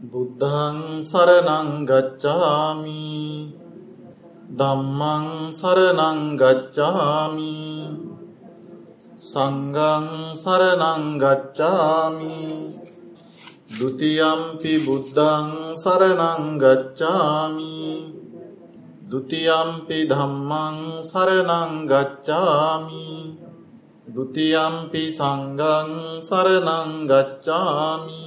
බුද්ධං සරණං ගච්ඡාමි ධම්මං සරණං ගච්ඡාමි සංඝං සරණං ගච්ඡාමි ဒ ුතියම්පි බුද්ධං සරණං ගච්ඡාමි ဒ ුතියම්පි ධම්මං සරණං ගච්ඡාමි ဒ ුතියම්පි සංඝං සරණං ගච්ඡාමි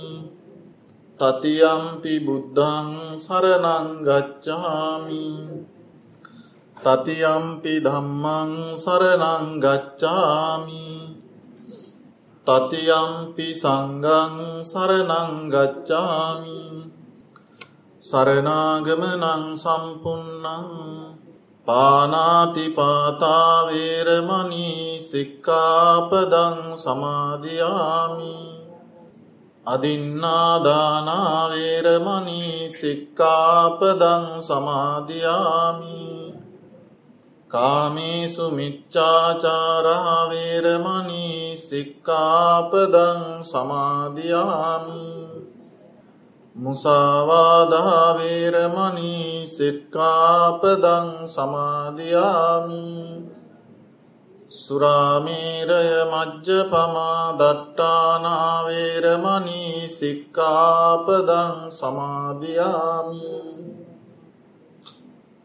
තතියම්පි බුද්ධං සරනංගච්ඡාමි තතියම්පි ධම්මං සරනංගච්ඡාමි තතියම්පි සංගං සරනංගච්ඡාමි සරනාගමනං සම්පන්නං පානාතිපාතාවේරමනී සික්කාපදං සමාධයාමී අදින්නාදානාවේරමනී සික්කාපදං සමාධයාමි කාමේසු මිච්චාචාරාවේරමනී සික්කාපදං සමාධයාමි මුසාවාදාවේරමනී සික්කාපදං සමාධයාමි සුරාමීරය මජ්්‍ය පමා දට්ටානාවේරමනී සික්කාපදං සමාධයාමි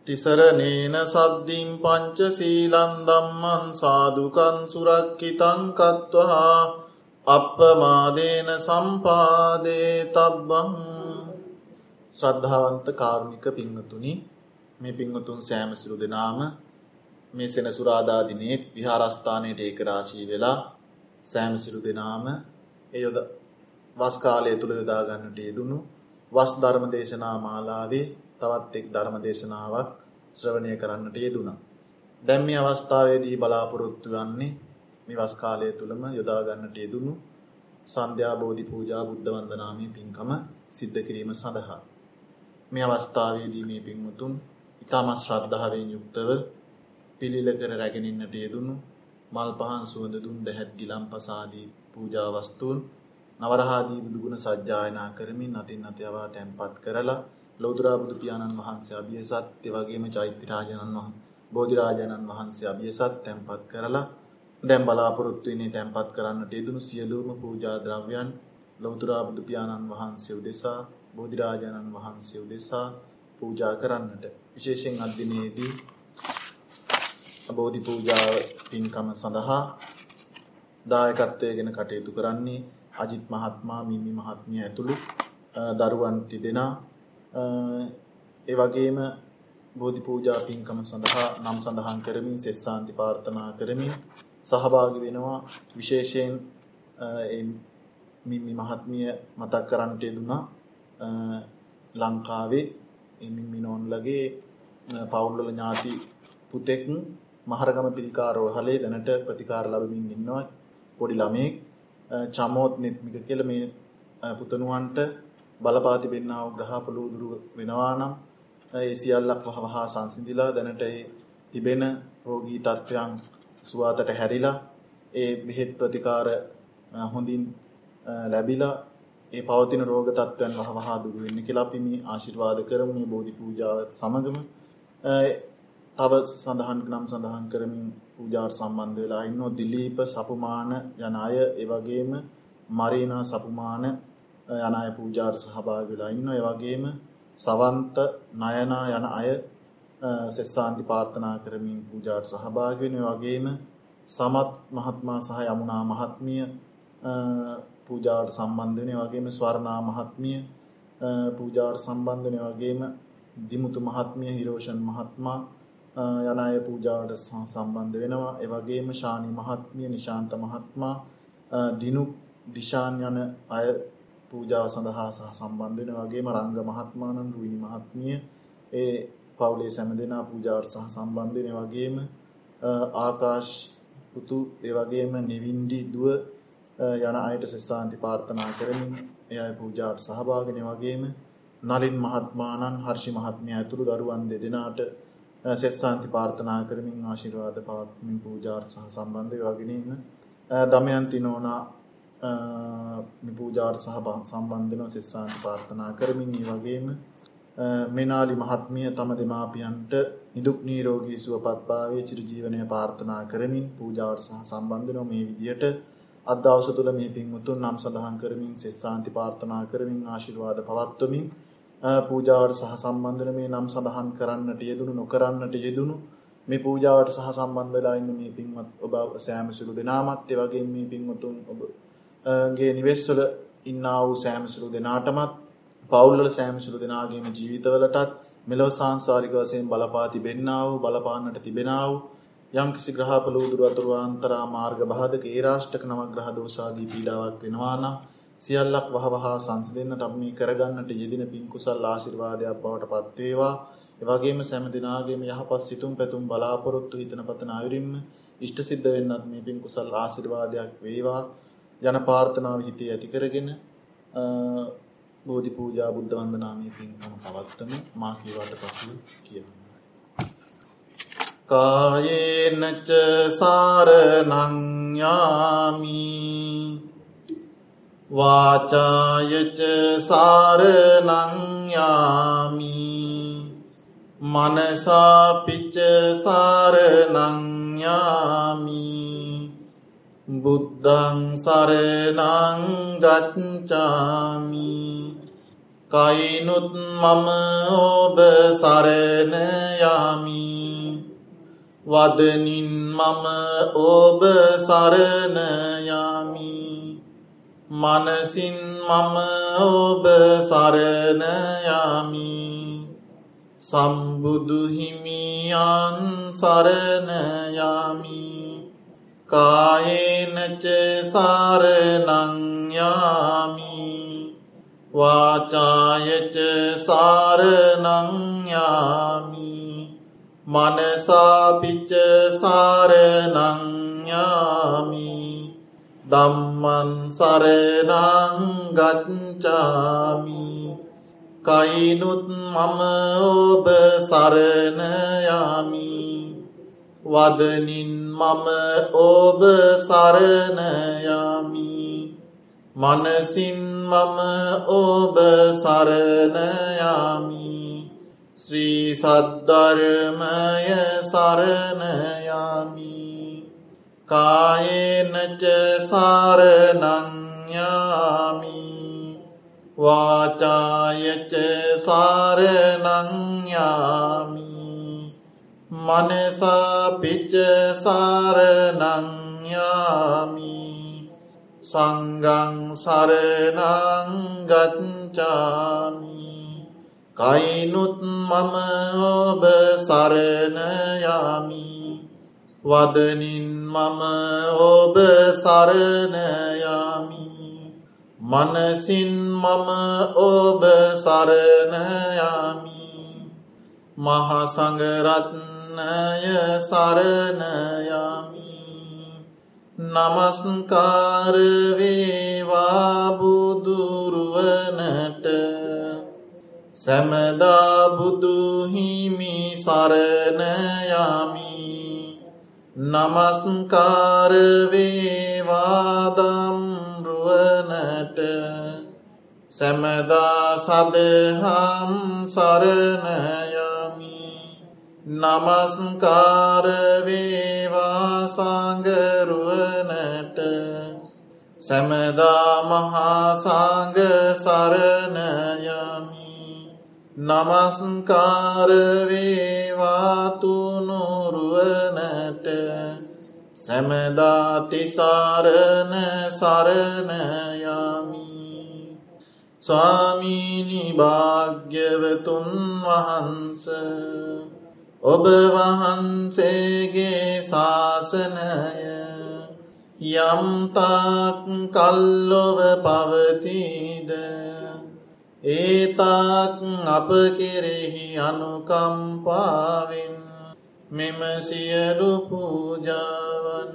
තිසරනේන සද්ධිම් පංච සීලන්දම්මන් සාධකන් සුරක්කිතං කත්වහා අප්පමාදේන සම්පාදේ තබ්බං. ශ්‍රද්ධාවන්ත කාර්මික පිංහතුනි මේ පිංහතුන් සෑමසිරු දෙනාම මේ සෙනසුරාදාදිනේ විහාරස්ථානයට ඒකරාශී වෙලා සෑමසිරු දෙනාම එයොද වස් කාලය තුළ යොදාගන්නට යෙදුණු වස් ධර්ම දේශනා මාලාවේ තවත් එක් ධර්ම දේශනාවක් ශ්‍රවණය කරන්නට යෙදුණා. දැන් මේ අවස්ථාවේදී බලාපොරොත්තු වන්නේ මේ වස් කාලය තුළම යොදාගන්නට යෙදුණු සන්ධ්‍යා බෝධි පූජා බුද්ධ වන්දනාමේ පින්කම සිද්ධ කිරීම සඳහා. මේ අවස්ථාවේදී මේ පින්වතුන් ඉතාමත් ශ්‍රද්ධාවෙන් යුක්තව පිළිල කර රැගෙනන්නට යෙදුණු මල් පහන් සුවඳ දුන් දැහැත් ගිලම් පසාදී පූජා වස්තුූන් නවරහාදී බුදුගුණ සජ්ජායනා කරමින් අතින් අතයවා තැන්පත් කරලා ලෝදුරා බුදු පියාණන් වහන්සේ අභියසත් එවගේම චෛත්‍යරාජනන් වහ බෝධිරාජනන් වහන්සේ අභියසත් තැන්පත් කරලා දැම් බලාපොරොත්තුවනේ තැන්පත් කරන්නට යෙදුණු සියලූම පූජා ද්‍රව්‍යන් ලෞතුරා බුදු පියාණන් වහන්සේ උදෙසා බෝධිරාජනන් වහන්සේ උදෙසා පූජා කරන්නට. විශේෂෙන් අධ්‍යනයේදී බෝධි පූජාව පින්කම සඳහා දායකත්වය ගෙන කටයුතු කරන්නේ අජිත් මහත්මා මිමි මහත්මිය ඇතුළු දරුවන් තිදෙනා ඒවගේම බෝධි පූජා පින්කම සඳහා නම් සඳහන් කරමින් සෙස්සාන්ති පාර්ථනා කරමින් සහභාගි වෙනවා. විශේෂයෙන් මිමි මහත්මිය මතක් කරන්නට යෙදුනා ලංකාවේ මිමිනෝන්ලගේ පවුල්වල ඥාති පුතෙක්. මහරගම පිළිකාරෝ හලේ දැනට ප්‍රතිකාර ලබමින් ඉන්නවා. පොඩි ළමයෙක් චමෝත් නෙත්මික කියල මේ පුතනුවන්ට බලපාති පෙන්නාව ග්‍රහපලු දුරු වෙනවා නම් ඒ සියල්ලක් වහා සංසිඳිලා දැනට තිබෙන රෝගී තත්ත්වයන් සුවාතට හැරිලා ඒ බෙහෙත් ප්‍රතිකාර හොඳින් ලැබිලා ඒ පවතින රෝග තත්ත්වයන් වහා දුරු වෙන්න කියලා අපි මේ ආශිර්වාද කරමු. මේ බෝධි පූජාව සමගම. තව සඳහන් නම් සඳහන් කරමින් පූජාට සම්බන්ධ වෙලා ඉන්නෝ දිලීප සපුමාන යන අය ඒවගේම මරීනා සපුමාන යන අය පූජාට සහභාග වෙලා ඉන්න ඒවගේම සවන්ත නයනා යන අය සෙස්සාන්ති පාර්ථනා කරමින් පූජාට සහභාගෙන වගේම සමත් මහත්මා සහ යමුණා මහත්මිය පූජාට සම්බන්ධනය වගේම ස්වර්ණා මහත්මිය පූජාට සම්බන්ධනය වගේම දිමුතු මහත්මිය හිරෝෂන් මහත්මා යන අය පූජාවට සම්බන්ධ වෙනවා. එවගේම ශානි මහත්මිය නිශාන්ත මහත්මා දිනු දිශාන් යන අය පූජාව සඳහා සහ සම්බන්ධන වගේම රංග මහත්මානන් රුවිනි මහත්මිය ඒ පවුලේ සැම දෙනා පූජාවට සහ සම්බන්ධනය වගේම ආකාශ පුතු ඒවගේම නිවින්ඩි දුව යන අයට සෙස්සාන්ති පාර්ථනා කරමින් එය පූජාට සහභාගෙන වගේම නලින් මහත්මානන් හර්ෂි මහත්මය ඇතුළු දරුවන් දෙදෙනාට සෙස්සාන්ති පාර්ථනා කරමින් ආශිර්වාද පවත්මින් පූජාර් සහ සම්බන්ධය වගෙනන්න දමයන්ති නෝනා මේ පූජාවට සහ සම්බන්ධ වෙන සෙස්සාන්ති ප්‍රාර්ථනා කරමින් මේ වගේම මෙනාලි මහත්මිය තම දෙමාපියන්ට නිදුක් නිරෝගී සුවපත් භාවයේ චිරජීවනය ප්‍රාර්ථනා කරමින් පූජාවට සහ සම්බන්ධ වෙන මේ විදියට අද දවස තුල මේ පින්වුතුන් නම් සඳහන් කරමින් සෙස්සාන්ති ප්‍රාර්ථනා කරමින් ආශිර්වාද පවත්වමින් පූජාවට සහ සම්බන්ධ මේ නම් සඳහන් කරන්නට යෙදුණු නොකරන්නට යෙදුණු මේ පූජාවට සහ සම්බන්ධ වෙලා ඉන්න මේ පින්වත් ඔබ සෑම සිළු දෙනාමත් ඒ වගේම මේ පින්වතුන් ඔබගේ නිවෙස්වල ඉන්නා වූ සෑම සිළු දෙනාටමත් පවුල්වල සෑම සිළු දෙනාගේම ජීවිතවලටත් මෙලොව සාංශාරික වශයෙන් බලපා තිබෙන්නා වූ බලපාන්නට තිබෙනා වූ යම්කිසි ග්‍රහපල උදුරු අතුරු අන්තරා මාර්ග බාධක ඒ රාෂ්ටක නවග්‍රහ දෝෂාදී පීඩාවක් වෙනවා නම් සියල්ලක් වහවහා සංසිඳෙන්නට අපි මේ කරගන්නට යෙදින පින් කුසල් ආශිර්වාදයක් බවට පත් වේවා. ඒ වගේම සෑම දිනාගේම යහපත් සිතුම් පැතුම් බලාපොරොත්තු හිතන පතන ආයුරින්ම ඉෂ්ට සිද්ධ වෙන්නත් මේ පින් කුසල් ආශිර්වාදයක් වේවා. ජන ප්‍රාර්ථනාව හිතේ ඇති කරගෙන බෝධි පූජා බුද්ධ වන්දනාමය පින්කම පවත්වමු මා කීවට පසු කියමු. කායේනච සාරණං යාමි වාචායච සාරණං යාමි මනසාපිච සාරණං යාමි බුද්ධං සරණං ගච්ඡාමි කයිනුත් මම ඔබ සරණ යමි වදනින් මම ඔබ සරණ යමි මනසින් මම ඔබ සරණ යමි. සම්බුදු හිමියන් සරණ යමි. කායේනච සාරණං යාමි. වාචායච සාරණං යාමි. මනසාපිච්ච සාරණං යාමි. ධම්මං සරණං ගච්ඡාමි. කයිනුත් මම ඔබ සරණ යමි. වදනින් මම ඔබ සරණ යමි. මනසින් මම ඔබ සරණ යමි. ශ්‍රී සද්ධර්මය සරණ යමි. කායේනච සරණං යමි වාචායච සරණං යමි මනසා පිච්ච සරණං යමි සංඝං සරණං ගච්ඡාමි කයිනුත් මම ඔබ සරණ යමි වදනින් මම ඔබ සරණ යමි. මනසින් මම ඔබ සරණ යමි. මහ සංඝරත්නය සරණ යමි. නමස්කාර වේවා බුදුරුවනට. සැමදා බුදු හිමි සරණ යමි. නමස්කාර වේවා දම්රුවනට සැමදා සදහම් සරණ යමි. නමස්කාර වේවා සංගරුවනට සැමදා මහා සංඝ සරණ යමි. නමස්කාර වේවා තුනුරුවනට. සැමදාති සරණ සරණ යමි. ස්වාමීනි භාග්‍යවතුන් වහන්ස ඔබ වහන්සේගේ ශාසනය යම්තාක් කල්ලොව පවතිද? ඒතාක් අප කෙරෙහි අනුකම්පාවෙන් මෙම සියලු පූජාවන්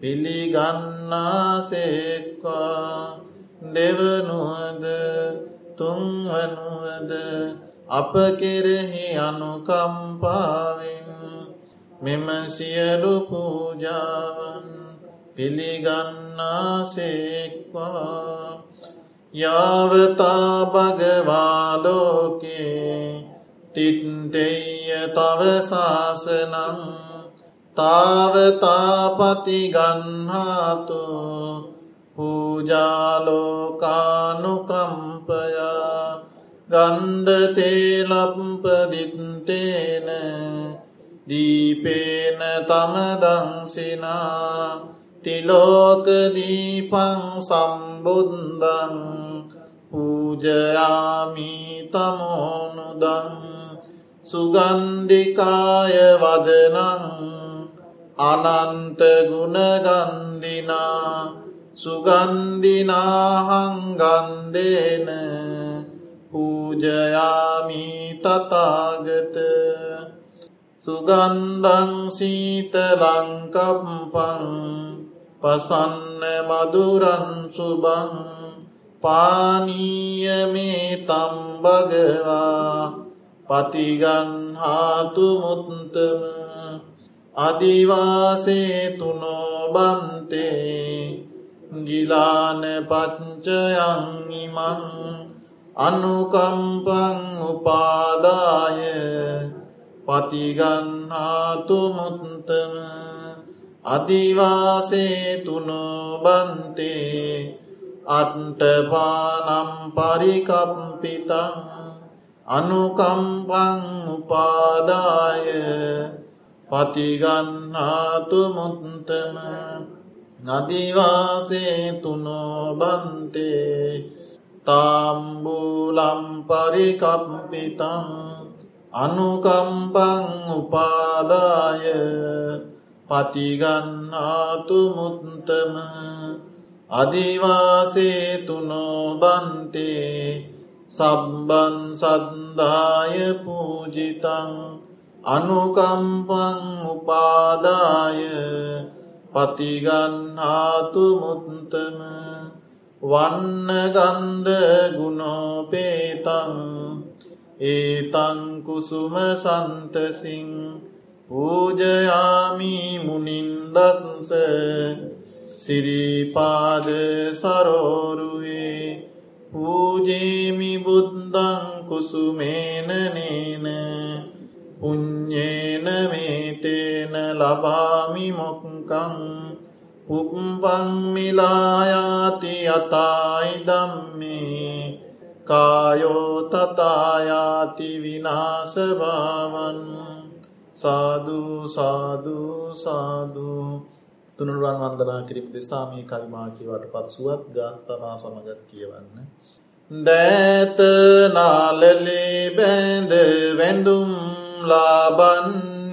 පිළිගන්නාසෙක්වා දෙවනුවද තුන්වනුවද අප කෙරෙහි අනුකම්පාවෙන් මෙම සියලු පූජාවන් පිළිගන්නාසේක්වා යාවතා භගවාලෝකේ තිට්ටෙය තවසාසනං තාවතාපතිගන්හාතු පූජාලෝකානුකම්පයා ගන්ධතේලම්පදිත්තේන දීපේන තමදංසිනා තිලෝකදීපං සම්බුන්දන් පූජයාමි තමෝනුදන් සුගන්ධිකාය වදනං අනන්ත ගුණගන්දිනා සුගන්දිනාහංගන්දේන පූජයාමි තතාගත සුගන්දං සීතලංකම්පං පසන්න මදුරන් සුබං පානීයමේ තම්බගවා පතිගන්හාතු මුත්තම අදිවාසේ තුනෝබන්තේ ගිලාන පච්චයන් ඉමං අනුකම්පං උපාදාය පතිගන්හාතු මුත්තම අදිවාසේ තුනෝබන්තේ අට්ටපානම් පරිකම්පිතං අනුකම්පං උපාදාය පතිගන්නාතු මුත්තම නදිවාසේ තුනෝබන්තේ තාම්බූලම් පරිකම්පිතං අනුකම්පං උපාදාය පතිගන්නාතු මුත්තම අදිවාසේ තුනෝබන්තේ සබ්බන් සද්ධාය පූජිතං අනුකම්පං උපාදාය පතිගන්නාතු මුත්තම වන්නගන්ධ ගුණෝපේතං ඒතං කුසුම සන්තසිං පූජයාමි මුනින්දත්ස සිරිපාද සරෝරුවේ. පූජේමි බුද්ධං කුසුමේනනේන පුං්ඥේන මේතේන ලබාමි මොක්කං පුප්පංමිලායාති අතායිදම්මේ කායෝතතායාති විනාසභාවන් සාධූ සාධූ සාධූ තුනුරුවන් වන්දනා කිරීම දෙසා මේ කල්මා කියවට පත් සුවත් ගාත්තමා සමගත් කියවන්න. දෑත නාලලේ බැඳ වැඳුම් ලාබන්නේ.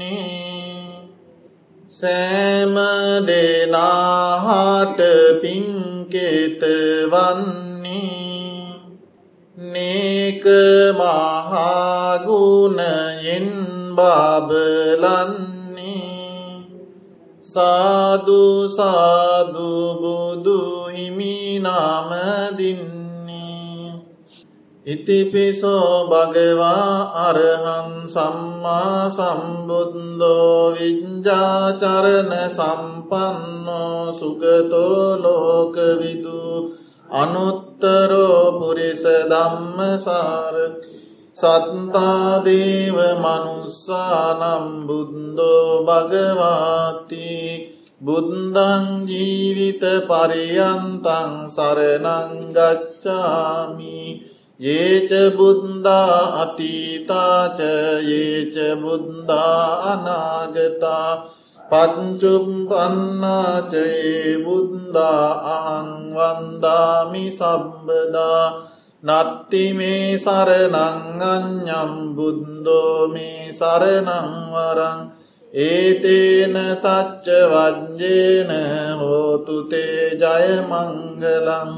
සෑම දෙනාහාට පින්කෙත වන්නේ. නේක මහාගුණයෙන් බාබලන්නේ. සාදු සාදුබුදු හිමිනාමදින්නේ ඉතිපිසෝ භගවා අරහන් සම්මා සම්බුද්දෝ විඤ්ජාචරණ සම්පන්නෝ සුගතෝ ලෝකවිදු අනුත්තරෝ පුරිස ධම්මසාරකි සත්තාදේව මනුස්සානම් බුද්ධෝ භගවාති. බුද්ධං ජීවිත පරියන්තං සරනංගච්ඡාමි ඒච බුද්ධා අතීතාච ඒච බුද්ධා අනාගතා. පච්චුම්පන්නාචයේ බුද්ධා අහං වන්දාමි සම්බදා. නත්ති මේ සරනං අඥම් බුද්ධෝ මේ සරනංවරං ඒතේන සච්ච වජ්ජේන හෝතුතේ ජයමංගලං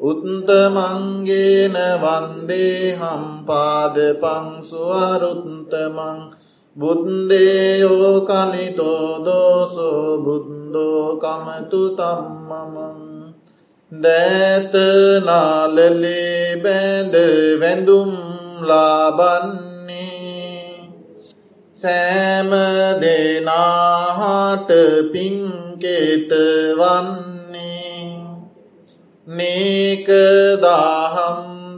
උත්තමංගේන වන්දේහම් පාද පංසුවරුත්තමං බුද්දේයෝ කලිතෝ දෝසෝ බුද්දෝ කමතු තම්මමං දෑත නාලලේ බැඳ වැඳුම් ලාබන්නේ. සෑම දෙනාහට පින් කේතවන්නේ නේකදාහම්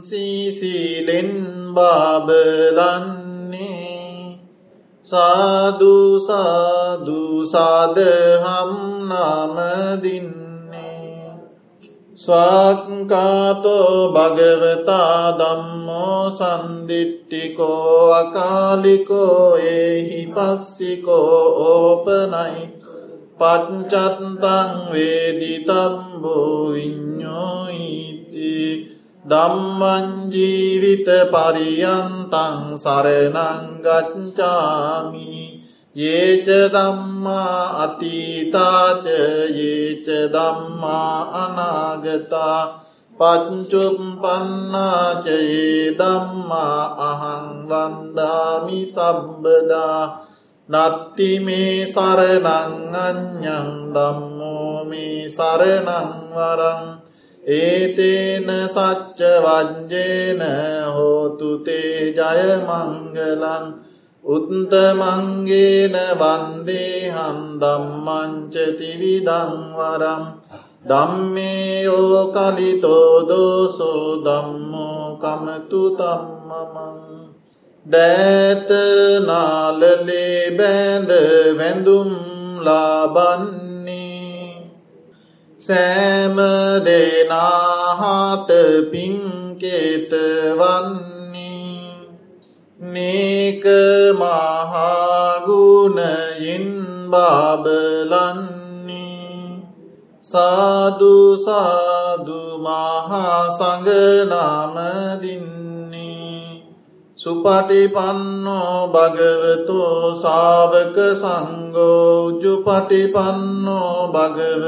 සීසිලෙන් බාබලන්නේ. සාදුසාදුසාදහම් නාමදින්නේ ස්වාක්කාතෝ භගවතා දම්මෝ සන්දිිට්ටිකෝ අකාලිකෝ ඒහි පස්සිකෝ ඕපනයි. පච්චත්තං වේදිතම්බෝ විඤ්ඥෝයිති දම්මංජීවිත පරියන්තං සරනංගච්චාමි ඒච දම්මා අතීතාච ඒච දම්මා අනාගතා පච්චුම් පන්නාචයේ දම්මා අහං වන්දාමි සබ්බදා නත්ති මේ සරනං අඥ්ඥන් දම්මෝ මේ සරනංවරං ඒතේන සච්ච වජ්ජේන හෝතුතේ ජයමංගලං උත්තමංගේන වන්දේහම් දම්මංචතිවිදංවරම් දම්මේයෝ කලිතෝදෝසෝ දම්මෝ කමතු තම්මමං දෑතනාලලේ බෑඳ වැඳුම් ලාබන්නේ සෑම දෙනාහාට පින්කේත වන්නේ මේක මහාගුණයින් බාබලන්නේ. සාදුසාදු මහා සඟනාමදින්නේ සුපටිපන්නෝ භගවතෝ සාවක සංගෝජු පටිපන්නෝ භගව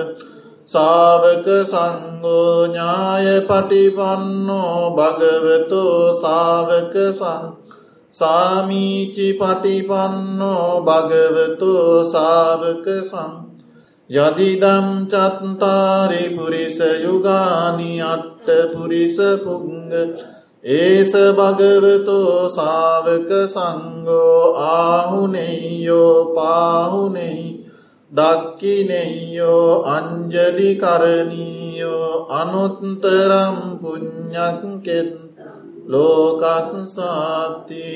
සාවක සංගෝඥාය පටිපන්නෝ භගවතෝ සාවක සං සාමීචි පටිපන්නෝ භගවතෝ සාවක සං යදිදම් චත්තාරි පුරිස යුගානි අට්ට පුරිස පුංග ඒස භගවතෝ සාවක සංගෝ ආහුනෙයෝ පාහුනෙයි දක්කිනෙයෝ අංජලි කරණීයෝ අනුත්තරම් පුං්ඥක්කෙත් ලෝකස්සාති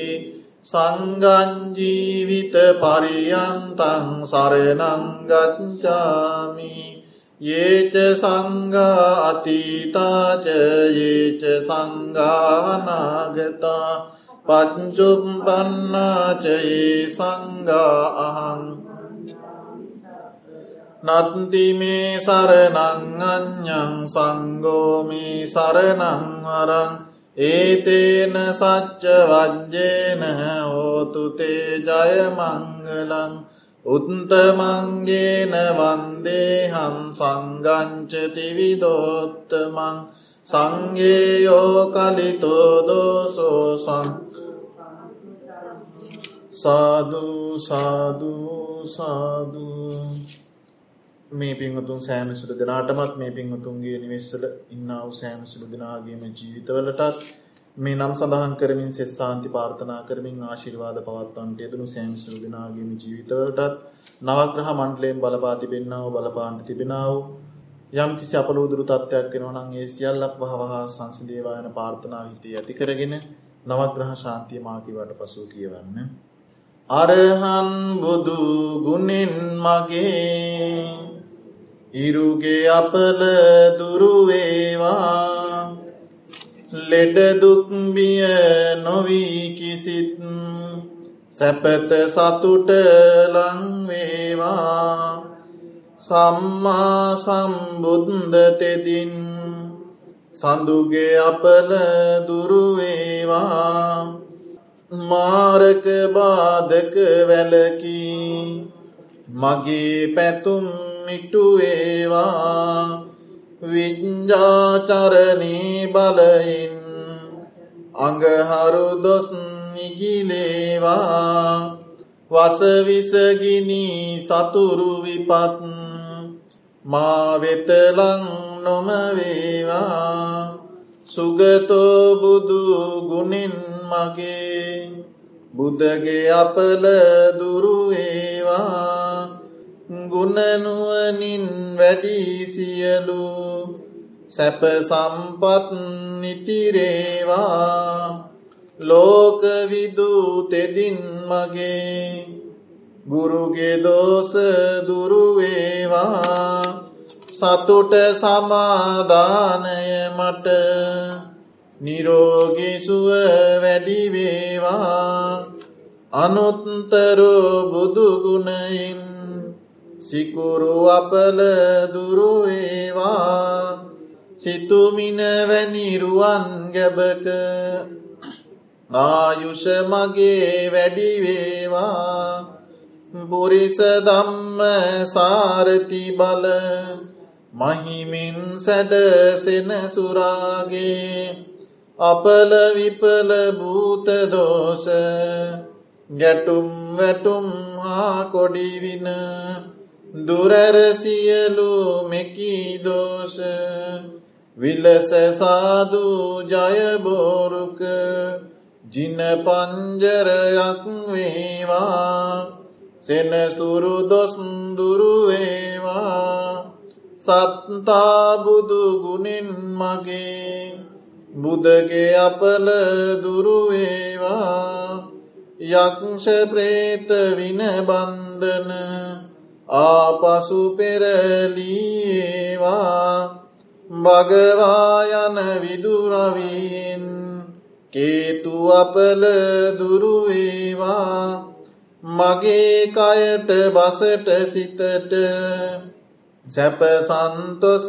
සංගංජීවිත පරියන්තං සරනංගච්චාමි ඒච සංගා අතීතාච ඒච සංගානාගතා පච්චුම් පන්නාචයේ සංගා අහං නත්තිමේ සරනං අඥ්ඥං සංගෝමී සරනංවරං ඒතේන සච්ච වජ්ජේන හෝතුතේ ජයමංගලං උත්තමංගේන වන්දේහන් සංගංචතිවිදෝත්තමං සංගේයෝ කලිතෝදෝසෝසං සාධූ සාධූ සාධූ මේ පින්වතුන් සෑම සුළු දෙනාටමත් මේ පින්වතුන්ගේ නිවෙස්සල ඉන්නාව සෑම සුළු දෙනාගේම ජීවිතවලටත් මේ නම් සඳහන් කරමින් සෙස් සාන්ති පාර්ථනා කරමින් ආශිර්වාද පවත්වන්ට යෙදනු සෑම සුළු දෙනාගේම ජීවිතවලටත් නවග්‍රහ මණ්ඩලයෙන් බලපා තිබෙන්නාව බලපාන්ට තිබෙනාව යම් කිසි අපලූදුරු තත්ත්වයක් වෙනවනම් ඒ සියල්ලක් වහවහා සංසිදේවායන පාර්ථනා හිතේ ඇති කරගෙන නවග්‍රහ ශාන්තිය මාකිවට පසු කියවන්න. අරහන් බුදු ගුණෙන් මගේ ඉරුගේ අපල දුරුවේවා ලෙඩදුක්බිය නොවී කිසිත් සැපත සතුට ලංවේවා සම්මා සම්බුද්ධතෙදින් සඳුගේ අපල දුරුවේවා මාරක බාධක වැලකී මගේ පැතුම් මිටුවේවා විඤ්ජාචරණී බලයින් අඟහරු දොස් නිගිලේවා වසවිසගිනි සතුරු විපත් මාවෙතලං නොමවේවා සුගතෝ බුදු ගුණින් මගේ බුදගේ අපල දුරුවේවා ගුණනුවනින් වැඩී සියලු සැප සම්පත් නිතිරේවා. ලෝකවිදු තෙදින් මගේ ගුරුගේ දෝස දුරුවේවා සතුට සමාධානය මට නිරෝගිසුව වැඩිවේවා අනුත්තරෝ බුදුගුණයින් සිකුරු අපල දුරුවේවා සිතුමිනවැනිරුවන් ගැබක. ආයුෂ මගේ වැඩිවේවා බුරිස දම්ම සාරති බල. මහිමින් සැඩ සෙනසුරාගේ අපල විපල භූතදෝස ගැටුම් වැටුම් හා කොඩිවින දුරරසියලු මෙකීදෝෂ විලස සාදු ජයබෝරුක ජින පංජරයක් වේවා. සෙනසුරු දොස්දුරුවේවා සත්තාබුදු ගුණෙන් මගේ. බුදගේ අපල දුරුවේවා යක්ෂ ප්‍රේත විනබන්ධන ආපසු පෙරලීවා භගවායන විදුරවීන් කේතු අපල දුරුවේවා මගේ කයට බසට සිතට සැප සන්තොස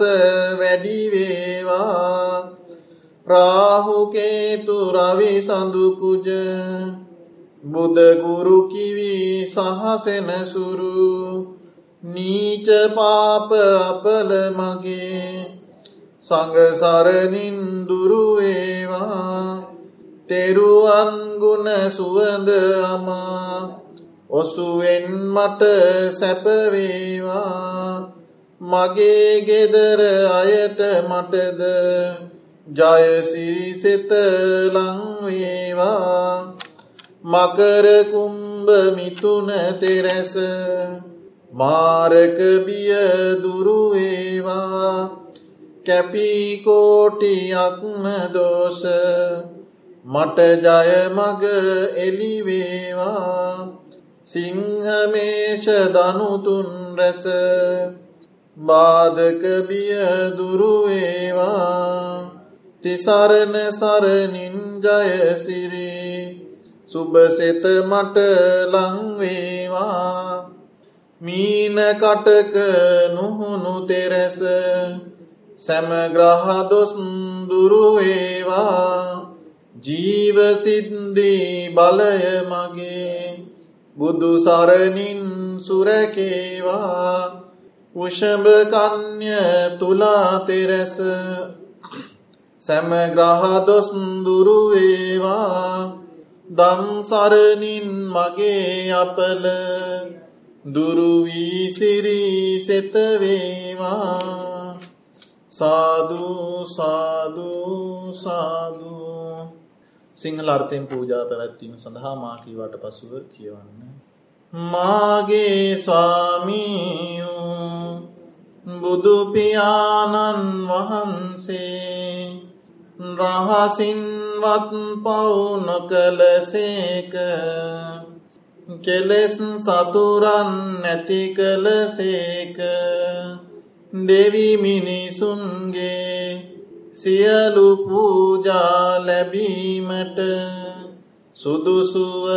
වැඩිවේවා රාහුකේතු රවි සඳුකුජ බුදගුරු කිවි සහසෙනසුරු නීච පාප අපල මගේ සංගසරණින් දුරුවේවා තෙරුවන්ගුණ සුවඳ අමා ඔසුවෙන් මට සැපවේවා මගේ ගෙදර අයට මටද ජයසිරිසෙත ලංවේවා මකරකුම්භ මිතුන තෙරැස මාරක බිය දුරුවේවා කැපිකෝටියක්ම දෝෂ. මට ජයමග එලිවේවා සිංහමේෂ දනුතුන් රැස. බාධක බිය දුරුවේවා තිසරණ සරණින් ජයසිරී සුබසෙත මට ලංවේවා මීන කටක නුහුණු තෙරැස සැමග්‍රහදොස් දුරුවේවා ජීවසිද්දී බලය මගේ බුදු සරණින් සුරකේවා. උෂභකන්‍ය තුලා තෙරැස සැමග්‍රහදොස් දුරුවේවා දම්සරණින් මගේ අපල දුරුවී සිරී සෙතවේවා සාධූ සාධූ සාධූ සිංහල අර්ථයෙන් පූජා පැවැත්වීම සඳහා මාකීවට පසුව කියවන්න. මාගේ ස්වාමීයූ බුදුපියාණන් වහන්සේ රහසින්වත් පවුන කලසේක කෙලෙස් සතුරන් නැති කලසේක දෙවිමිනිසුන්ගේ සියලු පූජා ලැබීමට සුදුසුවනසේක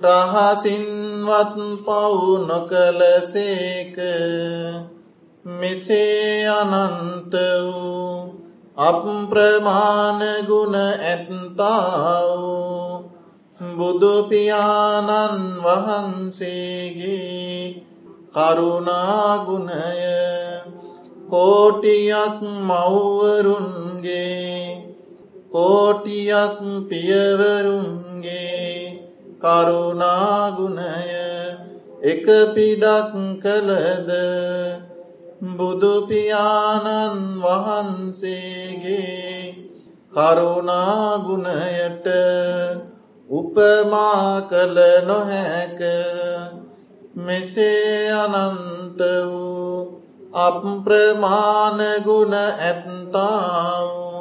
රහසින්වත් පවු නොකලසේක මෙසේ අනන්ත වූ අප්‍රමාණගුණ ඇත්තාවූ බුදුපියාණන් වහන්සේගේ කරුණාගුණය කෝටියක් මව්වරුන්ගේ කෝටියක් පියවරුන්ගේ කරුණාගුණය එක පිඩක් කළද? බුදුපියාණන් වහන්සේගේ කරුණාගුණයට උපමා කළ නොහැක. මෙසේ අනන්ත වූ අප්‍රමාණගුණ ඇත්තාවූ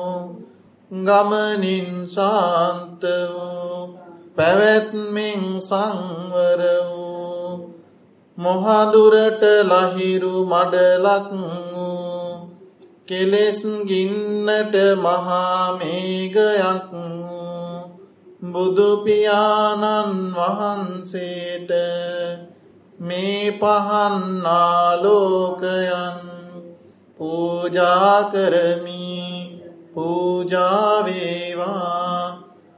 ගමනින් ශාන්ත වූ පැවැත්මින් සංවර වූ මොහදුරට ලහිරු මඩලක් වූ කෙලෙස් ගින්නට මහාමේගයක් බුදුපියාණන් වහන්සේට මේ පහන්නාලෝකයන් පූජා කරමි පූජාවේවා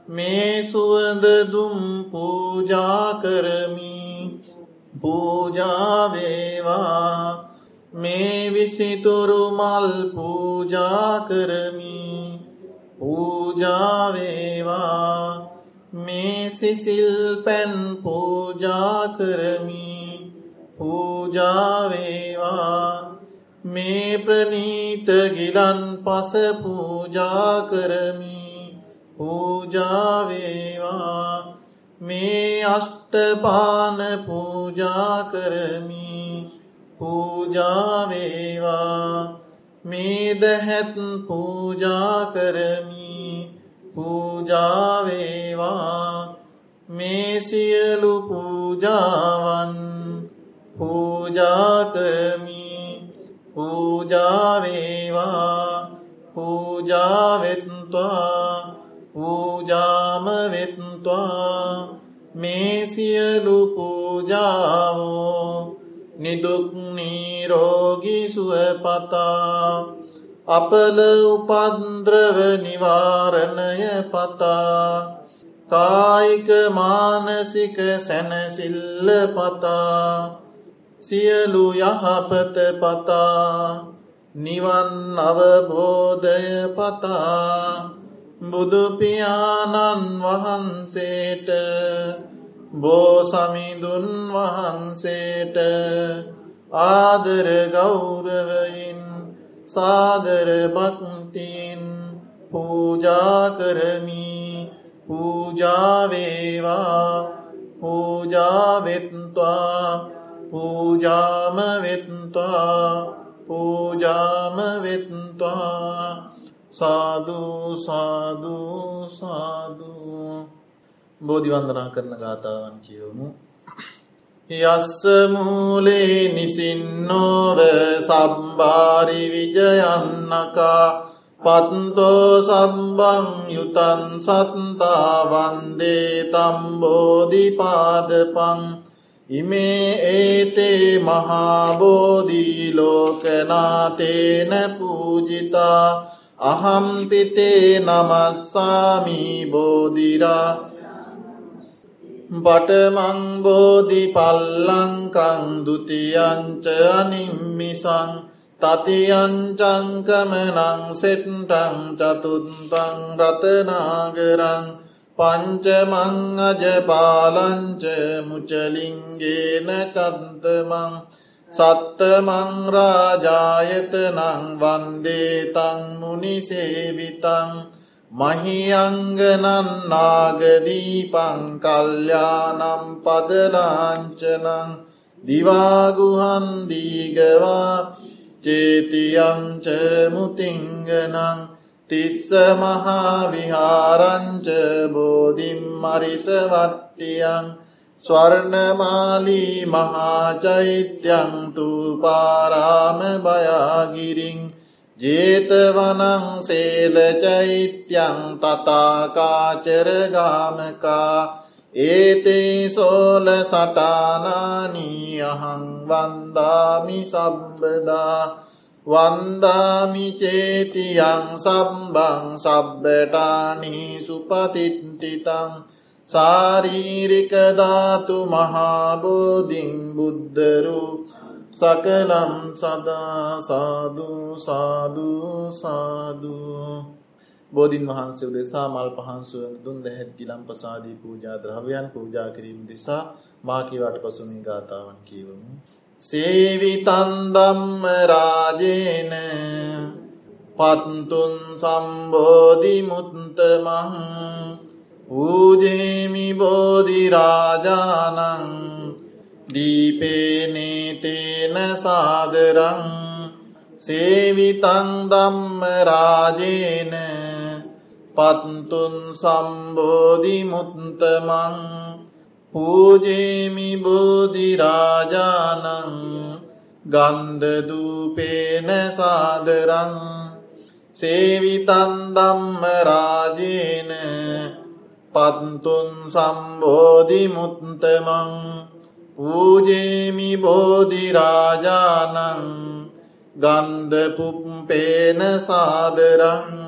මේ සුවඳදුම් පූජා කරමි පූජාවේවා මේ විසිතුරු මල් පූජා කරමි පූජාවේවා මේ සිසිල් පැන් පූජා කරමි. පූජාවේවා මේ ප්‍රනීත ගිලන් පස පූජා කරමි. පූජාවේවා මේ අෂ්ටපාන පූජා කරමි. පූජාවේවා මේ දැහැත් පූජා කරමි. පූජාවේවා මේ සියලු පූජාවන් පූජාකරමි පූජාවේවා පූජාවෙත්වා පූජාමවෙත්වා මේ සියලු පූජාවෝ නිදුක්නීරෝගි සුවපතා. අපල උපන්ද්‍රව නිවාරණය පතා. කායික මානසික සැනසිල්ල පතා. සියලු යහපත පතා. නිවන් අවබෝධය පතා. බුදුපියාණන් වහන්සේට බෝසමිදුන් වහන්සේට ආදර ගෞරවයින් සාදර භක්තින් පූජා කරමි. පූජාවේවා පූජාවෙත්වා පූජාම වෙත්වා පූජාම වෙත්වා සාධූ සාධූ සාධූ බෝධිවන්දනා කරන ගාථාවන් කියවමු. යස්ස මූලේ නිසින්නෝව සම්බාරි විජයන්නකා පත්තෝ සම්බං යුතන් සත්තා වන්දේ තම්බෝධිපාදපං ඉමේ ඒතේ මහාබෝධීලෝකනාතේන පූජිතා අහම්පිතේ නමස්සාමී බෝධිරා බටමං බෝධි පල්ලංකං දුතියංච අනිම්මිසං තතියංචංකමනං සෙට්ටං චතුන්තං රතනාගරං පංචමං අජපාලංච මුචලින්ගේන චන්තමං සත්තමං රාජායතනං වන්දේතං මුනිසේවිතං මහියංගනන් නාගදීපං කල්්‍යානම් පදලාංචනං දිවාගුහන්දීගවා චේතියංච මුතිංගනං තිස්ස මහාවිහාරංච බෝධිම් මරිස වට්ටියන් ස්වර්ණමාලී මහාචෛත්‍යං තුපාරාම බයාගිරින් ජේතවනං සේලචෛත්‍යං තතාකාචරගාමකා ඒතේ සෝල සටානානී අහං වන්දාමි සම්බදා වන්දාමිචේතියං සම්බං සබ්බටානි සුපතිට්ටිතං සාරීරිකධාතු මහාබෝධිං බුද්ධරු. සකලම් සදා සාධූ සාධූ සාධූ බෝධීන් වහන්සේ දෙසා මල් පහන්සුව දුන් දැහැත් ගිලම් පසාදී පූජා ද්‍රව්‍යයන් පූජා කිරීම දෙසා මාකිවට පසුමින් ගාථාවන් කියවමු. සේවිතන්දම්ම රාජේන පත්තුන් සම්බෝධිමුත්තමං පූජේමි බෝධිරාජානං දීපේනේතේන සාදරං සේවිතං දම්ම රාජේන පත්තුන් සම්බෝධි මුත්තමං පූජේමි බෝධිරාජානං ගන්ධදූපේන සාදරං සේවිතන් දම්ම රාජේන පත්තුන් සම්බෝධි මුත්තමං පූජේමි බෝධිරාජානං ගන්ධපුප්පේන සාදරං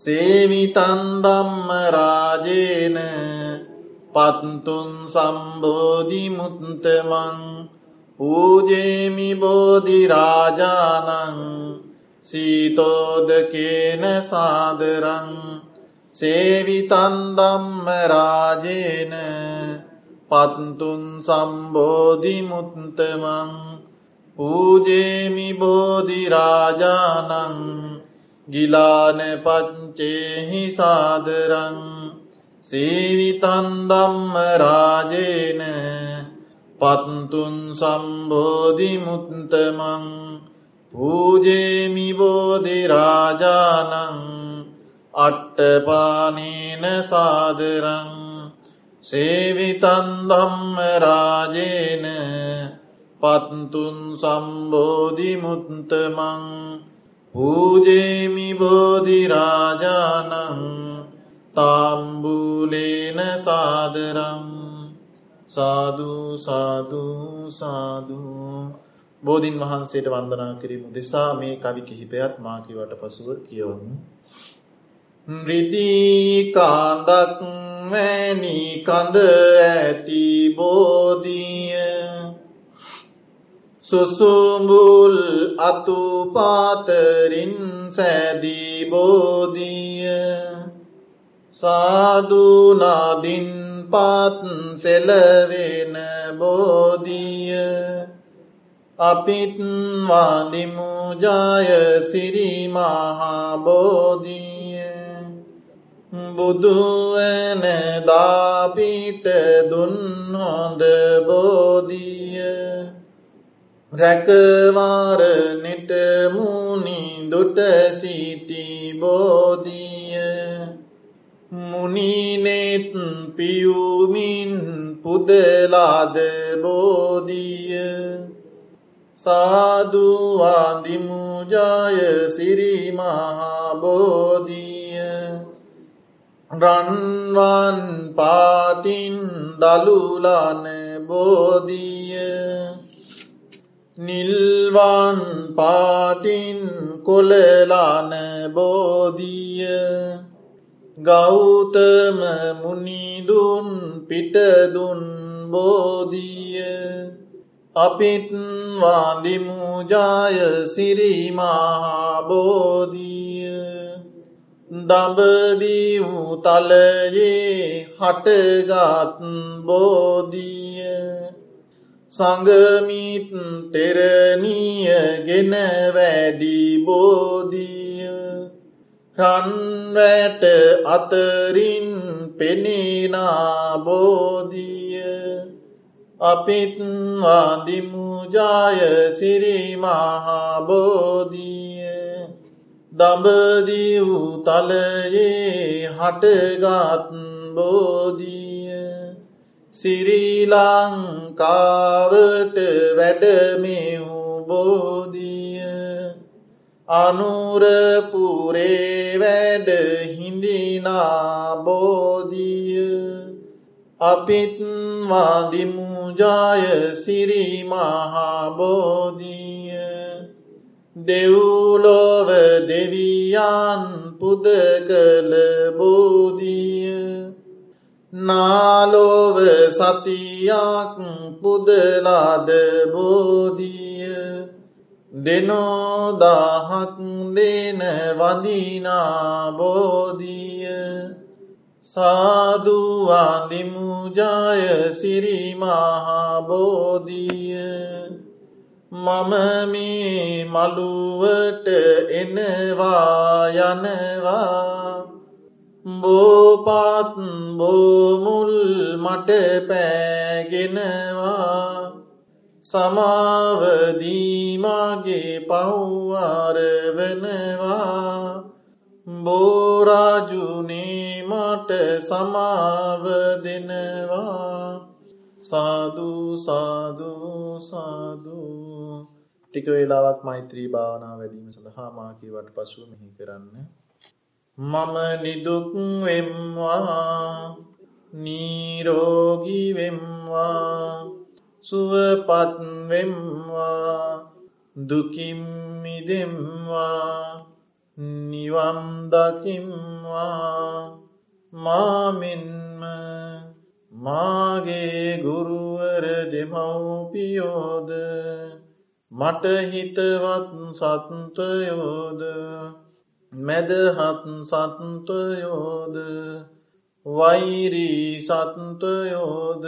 සේවිතන් දම්ම රාජේන පත්තුන් සම්බෝධි මුත්තමං පූජේමි බෝධිරාජානං සීතෝදකේන සාදරං සේවිතන් දම්ම රාජේන පත්තුන් සම්බෝධි මුත්තමං පූජේමි බෝධිරාජානං ගිලාන පච්චේහි සාදරං. සේවිතන් දම්ම රාජේන පත්තුන් සම්බෝධි මුත්තමං පූජේමි බෝධිරාජානං අට්ටපානීන සාදරං. සේවිතන් දම්ම රාජේන පත්තුන් සම්බෝධි මුත්තමං පූජේමි බෝධිරාජානං තාම්බූලේන සාදරං සාධූ සාධූ සාධූ බෝධීන් වහන්සේට වන්දනා කිරීම දෙසා මේ කවි කිහිපයත් මාකිවට පසුව කියවමු. රිදී කාන්දක් වැනි කඳ ඇති බෝධිය සුසුඹුල් අතුපාතරින් සැදී බෝධිය. සාධනාදින් පත් සෙලවෙන බෝධිය. අපිත් වාදිමුජාය සිරිමහාබෝධිය බුදුවන දාපිට දුන් හොඳ බෝධිය. රැකවාරනෙට මුනි දුට සිටි බෝධිය. මුනිනෙත් පියුමින් පුදලාද බෝධිය. සාධවාදිමුජාය සිරිමහාබෝධිය රන්වන් පාටින් දළුලන බෝධිය. නිල්වන් පාටින් කොලලාන බෝධිය. ගෞතම මුනිදුන් පිටදුන් බෝධිය. අපිත් වාදිමුජාය සිරිමහාබෝධිය දඹදී වූ තලයේ හටගත් බෝධිය. සඟමිත් තෙරණිය ගෙන වැඩි බෝධිය. රන්වැට අතරින් පෙනේනා බෝධිය. අපිත් වාදිමුජාය සිරිමහාබෝධිය දඹදී වූ තලයේ හටගත් බෝධිය. සිරිලංකාවට වැඩමෙවූ බෝධිය අනුරපුරේ වැඩ හිඳිනා බෝධිය අපිත් වාදිමුජාය සිරිමහාබෝධිය. දෙව්ලොව දෙවියන් පුද කළ බෝධිය. නාලොව සතියක් පුදලාද බෝධිය. දෙනෝදාහක් දෙන වදිනා බෝධිය. සාධවාදිමුජාය සිරිමහාබෝධිය මම මේ මළුවට එනවා යනවා. බෝපත් බෝමුල් මට පෑගෙනවා. සමාවදීමගේ පව්වාර වෙනවා. බෝරාජුනේ මට සමාව දෙනවා. සාධූ සාධූ සාධූ ටික වෙලාවක් මෛත්‍රී භාවනා වැඩීම සඳහා මාකීවට පසුව මෙහි කරන්න මම නිදුක්වෙම්වා නීරෝගිවෙම්වා සුවපත්වෙම්වා දුකිම්මිදෙම්වා නිවම්දකිම්වා මාමින්ම මාගේ ගුරුවර දෙමව්පියෝද මට හිතවත් සත්තයෝද මැදහත් සත්තයෝද වෛරී සත්තයෝද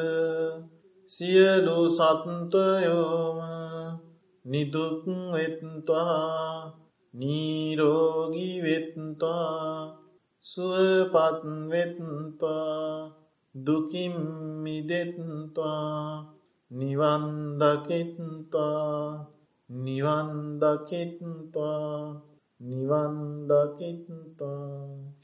සියලු සත්තයෝම නිදුක්වෙත්වා නීරෝගීවෙත්තා සුවපත්වෙත්තා දුකිම්මිදෙත්තා නිවන්දකිත්තා නිවන්දකිත්තා නිවන්දකිත්තා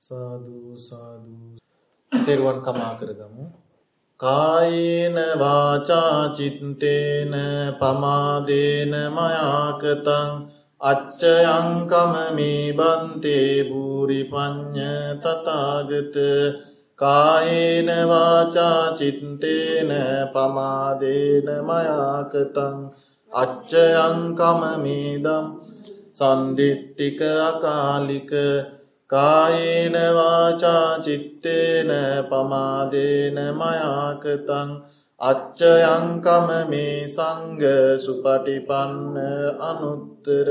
සාධූ සාධූ තෙරුවන් කමා කරගමු. කායේන වාචා චිත්තේන පමාදේන මයාකතං අච්චයංකම මේ බන්තේ භූරි පඤ්ඤ තථාගත. කායේන වාචා චිත්තේන පමාදේන මයාකතං අච්චයංකම මේදම් සන්දිට්ටික අකාලික කායේන වාචා චිත්තේන පමාදේන මයාකතං අච්චයංකම මේ සංග සුපටිපන්න අනුත්තර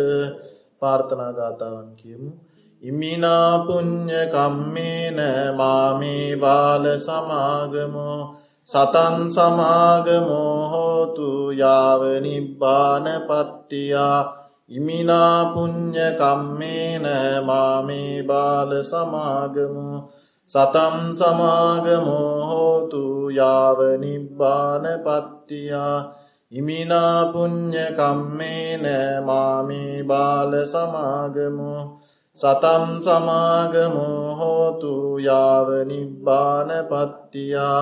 පාර්ථනාගාතාවන් කියමු. ඉමිනාපුං්ඥ කම්මේන මාමේ බාල සමාගමෝ සතන් සමාගමෝ හෝතු යාවනිබ්බාන පත්තියා ඉමිනාපුං්ඥ කම්මේන මාමේ බාල සමාගමු සතම් සමාගමෝ හෝතු යාවනිබ්බාන පත්තියා ඉමිනාපුං්ඥ කම්මේන මාමේ බාල සමාගමු සතම් සමාගමෝ හෝතු යාවනිබ්බාන පත්තියා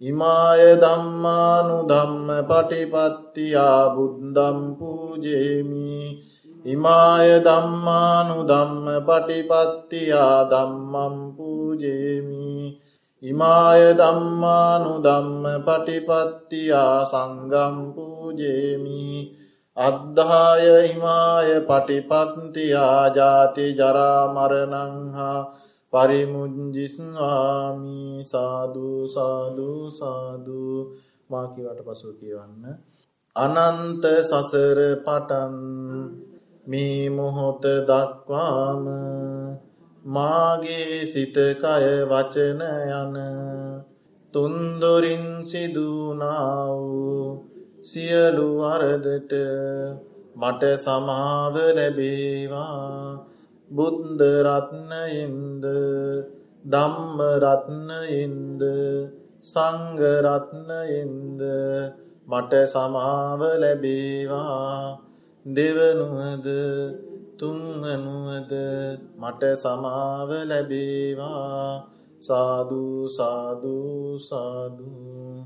ඉමාය දම්මානු දම්ම පටිපත්තියා බුද්දම් පූජේමි. ඉමාය දම්මානු දම්ම පටිපත්තියා දම්මම් පූජේමි. ඉමාය දම්මානු දම්ම පටිපත්තියා සංගම් පූජේමි. අද්ධාය හිමාය පටිපත්තියා ජාති ජරාමරණංහා පරිමුංජිස්වාමී. සාධූ සාධූ සාධූ මාකිවට පසු කියවන්න. අනන්ත සසර පටන් මේ මොහොත දක්වාම මාගේ සිතකය වචන යන තුන්දොරින් සිදුනාවූ සියලු අරදට මට සමාව ලැබේවා. බුද්ධරත්නයෙන්ද දම්මරත්නයෙන්ද සංගරත්නයෙන්ද මට සමාව ලැබේවා. දෙවනුවද තුංහනුවද මට සමාව ලැබේවා. සාධූ සාධූ සාධූ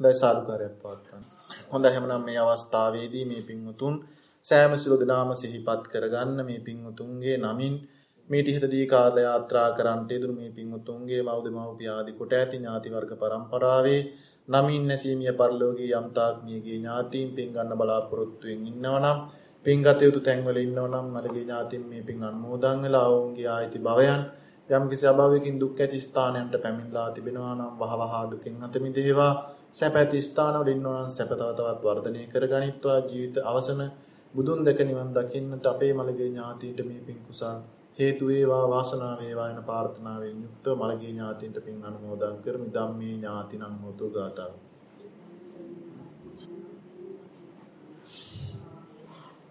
දැ සාධකාරයක් පවත්තන්න හොඳ හැමනම් මේ අවස්ථාවේදී මේ පින්වතුන් සෑම සිරු දෙනාම සිහිපත් කරගන්න මේ පින්වතුන්ගේ නමින් මේ ටිහිතදී කාල යාත්‍රා කරන්නට යෙදුණු මේ පින්වතුන්ගේ මව් දෙමව්පිය ආදී කොට ඇති ඥාති වර්ග පරම්පරාවේ නමින් නැසීමිය පරිලෝකීය යම්තාක් මියගේ ඥාතීන් පින් ගන්න බලාපොරොත්තු වෙමින් ඉන්නවනම් පින් ගත යුතු තැන්වල ඉන්නවනම් මලගේ ඥාතීන් මේ පින් අනුමෝදන් වෙලා ඔවුන්ගේ ආයිති භවයන් යම් කිසි අභාවයකින් දුක් ඇති ස්ථානයන්ට පැමිණලා තිබෙනවා නම් වහවහ දුකෙන් අත මිදේවා. සැප ඇති ස්ථානවල ඉන්නවා නම් සැප තව තවත් වර්ධනය කර ගනිත්වා ජීවිත අවසන. බුදුන් දැක නිවන් දකින්නට අපේ මළගේ ඥාතීන්ට මේ පින් කුසල් හේතු වේවා වාසනාව වේවා යන ප්‍රාර්ථනාවෙන් යුක්තව මළගේ ඥාතීන්ට පින් අනුමෝදන් කරමි. ධම්මේ ඥාතිනම් හෝතු ගාතාව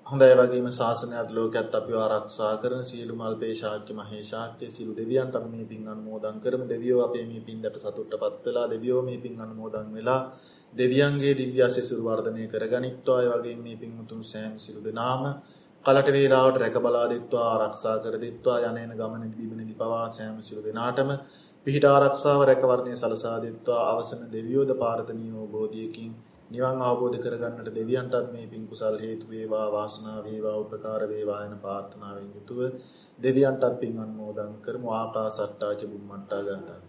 හොඳයි වගේම ශාසනයත් ලෝකයත් අපිව ආරක්ෂා කරන සියලු මල්පේ ශාක්‍ය මහේ ශාක්‍ය සියලු දෙවියන්ට අපි මේ පින් අනුමෝදන් කරමු. දෙවියෝ අපේ මේ පින්දට සතුටටපත් වෙලා දෙවියෝ මේ පින් අනුමෝදන් වෙලා දෙවියන්ගේ දිව්‍ය ආශිර්වාද වර්ධනය කරගනිත්වා. ඒ වගේම මේ පින් උතුම් සෑම සියලු දෙනාම කලට වේලාවට රැක බලා දෙත්වා ආරක්ෂා කර දෙත්වා යන්නේන ගමනේදී බිමනේදී පවා සෑම සියලු දෙනාටම පිහිට ආරක්ෂාව රැකවරණය සලසා දෙත්වා. අවසන දෙවියෝද පාරතනියෝ බෝධියකින් නිවන් අවබෝධ කරගන්නට දෙවියන්ටත් මේ පින් කුසල් හේතු වේවා වාසනාව වේවා උපකාර වේවා යන ප්‍රාර්ථනාවෙන් යුතුව දෙවියන්ටත් පින් අනුමෝදන් කරමු ආකාසට්ටා ච බුම්මට්ටා ගන්තා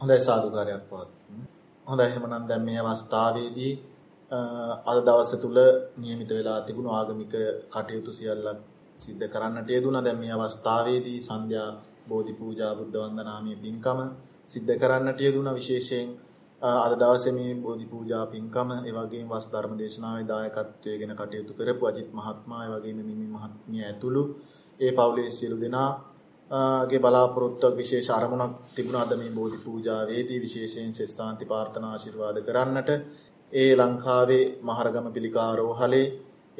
හොඳයි සාදුකාරයක් පවත්වමු. හොඳයි එහෙනම් දැන් මේ අවස්ථාවේදී අද දවස තුල નિયમિત වෙලා තිබුණු ආගමික කටයුතු සියල්ලක් සිද්ධ කරන්නට යෙදුණා. දැන් මේ අවස්ථාවේදී සන්ධ්‍යා බෝධි පූජා බුද්ධ වන්දනාමය පින්කම සිද්ධ කරන්නට යෙදුණා විශේෂයෙන් අද දවසේ මේ බෝධි පූජා පින්කම ඒ වගේම වස් ධර්ම දේශනාවේ දායකත්වයෙන් කටයුතු කරපු අජිත් මහත්මයා ඒ වගේම මිමි මහත්මිය ඇතුළු ඒ පවුලේ සියලු දෙනා ගේ බලාපොරොත්තුවක් විශේෂ අරමුණක් තිබුණාද මේ බෝධි පූජාවේදී විශේෂයෙන් සෙස්තාන්ති ප්‍රාර්ථනා ආශිර්වාද කරන්නට ඒ ලංකාවේ මහරගම පිළිකා රෝහලේ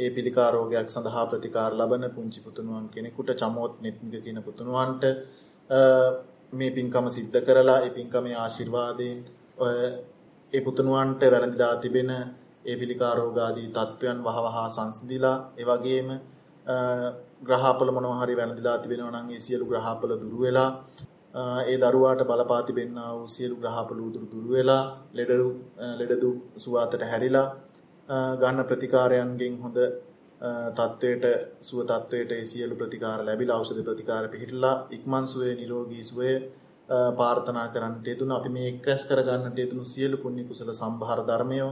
ඒ පිළිකා රෝගයක් සඳහා ප්‍රතිකාර ලබන පුංචි පුතුණුවන් කෙනෙකුට චමෝත් නෙත්මික කියන පුතුණුවන්ට මේ පින්කම සිද්ධ කරලා ඒ පින්කමේ ආශිර්වාදයෙන් ඒ පුතුණුවන්ට වැළඳලා තිබෙන ඒ පිළිකා රෝග ආදී තත්වයන් වහවහා සංසිඳිලා ඒ වගේම ග්‍රහපල මොනවා හරි වැළඳලා තිබෙනවා නම් ඒ සියලු ග්‍රහපල දුරු වෙලා ඒ දරුවාට බලපා තිබෙන්නා වූ සියලු ග්‍රහපල උදුරු දුරු වෙලා ලෙඩ ලෙඩ සුවාතට හැරිලා ගන්න ප්‍රතිකාරයන්ගෙන් හොඳ තත්වයට සුව තත්වයට ඒ සියලු ප්‍රතිකාර ලැබිලා ඖෂධ ප්‍රතිකාර පිහිටලා ඉක්මන් සුවේ නිරෝගී සුවය ප්‍රාර්ථනා කරන්නට යෙදුණු අපි මේ එක්රැස් කරගන්නට යෙදුණු සියලු පුණ්‍ය කුසල සම්භාර ධර්මයෝ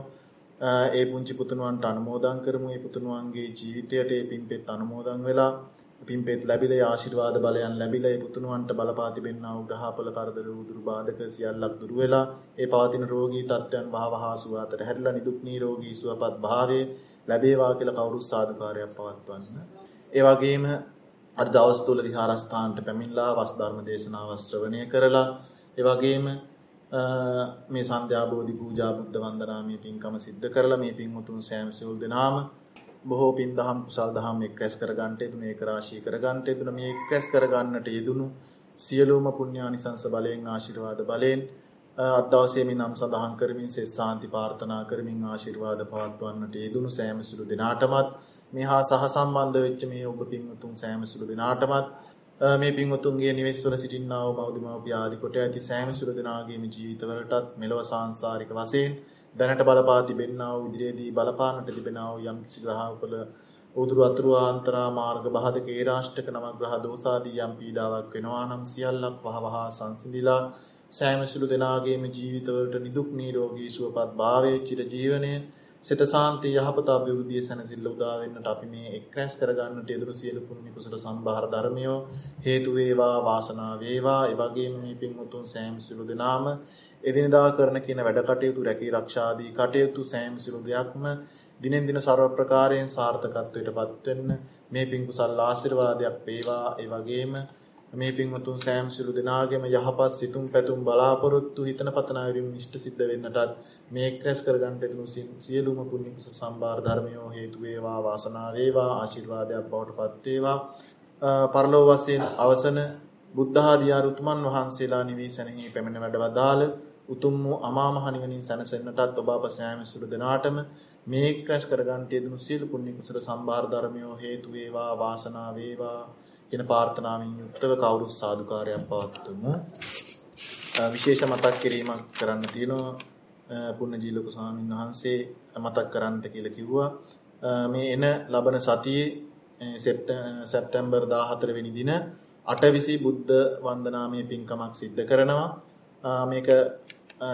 ඒ පුංචි පුතුණුවන්ට අනුමෝදන් කරමු. ඒ පුතුණුවන්ගේ ජීවිතයට ඒ පින්පෙත් අනුමෝදන් වෙලා පින්පෙත් ලැබිලා ආශිර්වාද බලයන් ලැබිලා ඒ පුතුණුවන්ට බලපා තිබෙනා වූ ග්‍රහපල කරදර උදුරු බාධක සියල්ලක් දුරු වෙලා ඒ පවතින රෝගී තත්ත්වයන් වහවහා සුවාතට හැරිලා නිදුක් නිරෝගී සුවපත් භාවයේ ලැබේවා කියලා කවුරුත් සාදුකාරයක් පවත්වන්න. ඒ වගේම අද දවස් තුල විහාරස්ථානට පැමිණලා වස් ධර්ම දේශනාව ශ්‍රවණය කරලා ඒ වගේම මේ සන්ධ්‍යා බෝධි පූජා බුද්ධ වන්දනාමය පින්කම සිද්ධ කරලා මේ පින් උතුම් සෑම සියලු දෙනාම බොහෝ පින් දහම් කුසල් දහම් එක් රැස් කර ගන්නට යෙදුණු ඒක රාශී කර ගන්නට යෙදුණු මේ එක් රැස් කර ගන්නට යෙදුණු සියලුම පුණ්‍යානිසංස බලයෙන් ආශිර්වාද බලයෙන් අද දවසේ මේ නම් සඳහන් කරමින් සෙත් සාන්ති ප්‍රාර්ථනා කරමින් ආශිර්වාද පවත්වන්නට යෙදුණු සෑම සිළු දිනාටමත් මේහා සහ සම්බන්ධ වෙච්ච මේ ඔබ පින් උතුම් සෑම සිළු දිනාටමත් මේ පින්වතුන්ගේ නිවෙස්වල සිටින්නා වූ මව්දිමව්පිය ආදී කොට ඇති සෑම සුර දෙනාගේම ජීවිතවලටත් මෙලොව සාංශාරික වශයෙන් දැනට බලපා තිබෙන්නා වූ ඉදිරියේදී බලපාන්නට තිබෙනා වූ යම් කිසි ග්‍රහවල උදුරු අතුරු ආන්තරා මාර්ග බහදක ඒ රාෂ්ටක නවග්‍රහ දෝසාදී යම් පීඩාවක් වෙනවා නම් සියල්ලක් වහවහා සංසිඳිලා සෑම සුළු දෙනාගේම ජීවිතවලට නිදුක් නිරෝගී සුවපත් භාවයේ චිර ජීවනයේ සිත සාන්තිය යහපත අභිවෘද්ධිය සැනසෙල්ල උදා වෙන්නට අපි මේ එක්රැස් කරගන්නට යෙදුණු සියලු පුණ්‍ය කුසල සම්භාර ධර්මියෝ හේතු වේවා වාසනාව වේවා. ඒ වගේම මේ පින්වතුන් සෑම සිළු දෙනාම එදිනදා කරන කියන වැඩ කටයුතු රැකී ආරක්ෂාදී කටයුතු සෑම සිළු දෙයක්ම දිනෙන් දින ਸਰව ප්‍රකාරයෙන් සාර්ථකත්වයට පත් වෙන්න මේ පින් කුසල් ආශිර්වාදයක් වේවා. ඒ වගේම මේ පින්වතුන් සෑම සිළු දෙනාගේම යහපත් සිතුම් පැතුම් බලාපොරොත්තු හිතන පතන අයුරින් ඉෂ්ට සිද්ධ වෙන්නටත් මේ ක්‍රැස් කරගන්න දෙනු සියලුම පුණ්‍ය කුසල සම්භාර ධර්මයෝ හේතු වේවා වාසනාව වේවා ආශිර්වාදයක් බවට පත් වේවා. පරලෝ වශයෙන් අවසන බුද්ධ ආදී අරුතුමන් වහන්සේලා නිවිසනෙහි පැමිණ වැඩවදාළ උතුම් වූ අමා මහ නිවනින් සැනසෙන්නටත් ඔබ අප සෑම සිළු දෙනාටම මේ ක්‍රැස් කරගන්න තියෙන සියලු පුණ්‍ය කුසල සම්භාර ධර්මයෝ හේතු වේවා වාසනාව වේවා කියන ප්‍රාර්ථනාවෙන් යුක්තව කවුරුත් සාදුකාරයක් පවත්වමු. විශේෂ මතක් කිරීමක් කරන්න තියෙනවා. පුණ්‍යජී ලොකු ස්වාමීන් වහන්සේ මතක් කරන්නට කියලා කිව්වා. මේ එන ලබන සතියේ සැප්තැම්බර් 14 වෙනි දින අටවිසි බුද්ධ වන්දනාමය පින්කමක් සිද්ධ කරනවා. මේක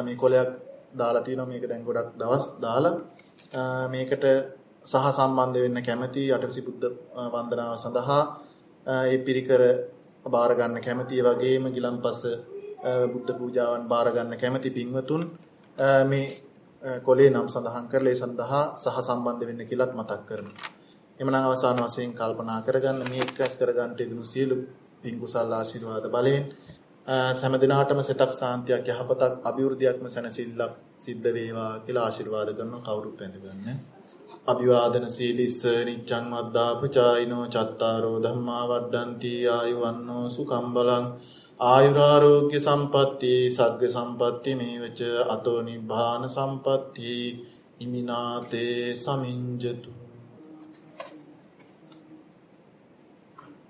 මේ කොලයක් දාලා තියෙනවා මේක දැන් ගොඩක් දවස් දාලා. මේකට සහ සම්බන්ධ වෙන්න කැමති අටවිසි බුද්ධ වන්දනාව සඳහා ඒ පිරිකර බාර ගන්න කැමති. වගේම ගිලන්පස බුද්ධ පූජාවන් බාර ගන්න කැමති පින්වතුන් මේ කොලේ නම් සඳහන් කරලා ඒ සඳහා සහ සම්බන්ධ වෙන්න කියලාත් මතක් කරනවා. එමනම් අවසාන වශයෙන් කල්පනා කරගන්න මේ එක්රැස් කරගන්න ඉදුණු සියලු පින් කුසල් ආශිර්වාද බලයෙන් සැම දිනාටම සිතක් සාන්තියක් යහපතක් අභිවෘද්ධියක්ම සැනසෙල්ලක් සිද්ධ වේවා කියලා ආශිර්වාද කරන කවුරුත් වැඳගන්න. අභිවාදන සීලිස්ස නිච්ඡං වද්දාපචායිනෝ චත්තාරෝ ධම්මා වඩ්ඩಂತಿ ආයුවන්නෝ සුඛම් බලං. ආයුරාරෝග්‍ය සම්පatti සග්ග සම්පatti මේවච අතෝ නිබ්බාන සම්පatti. ඉමිනාතේ සමිංජතු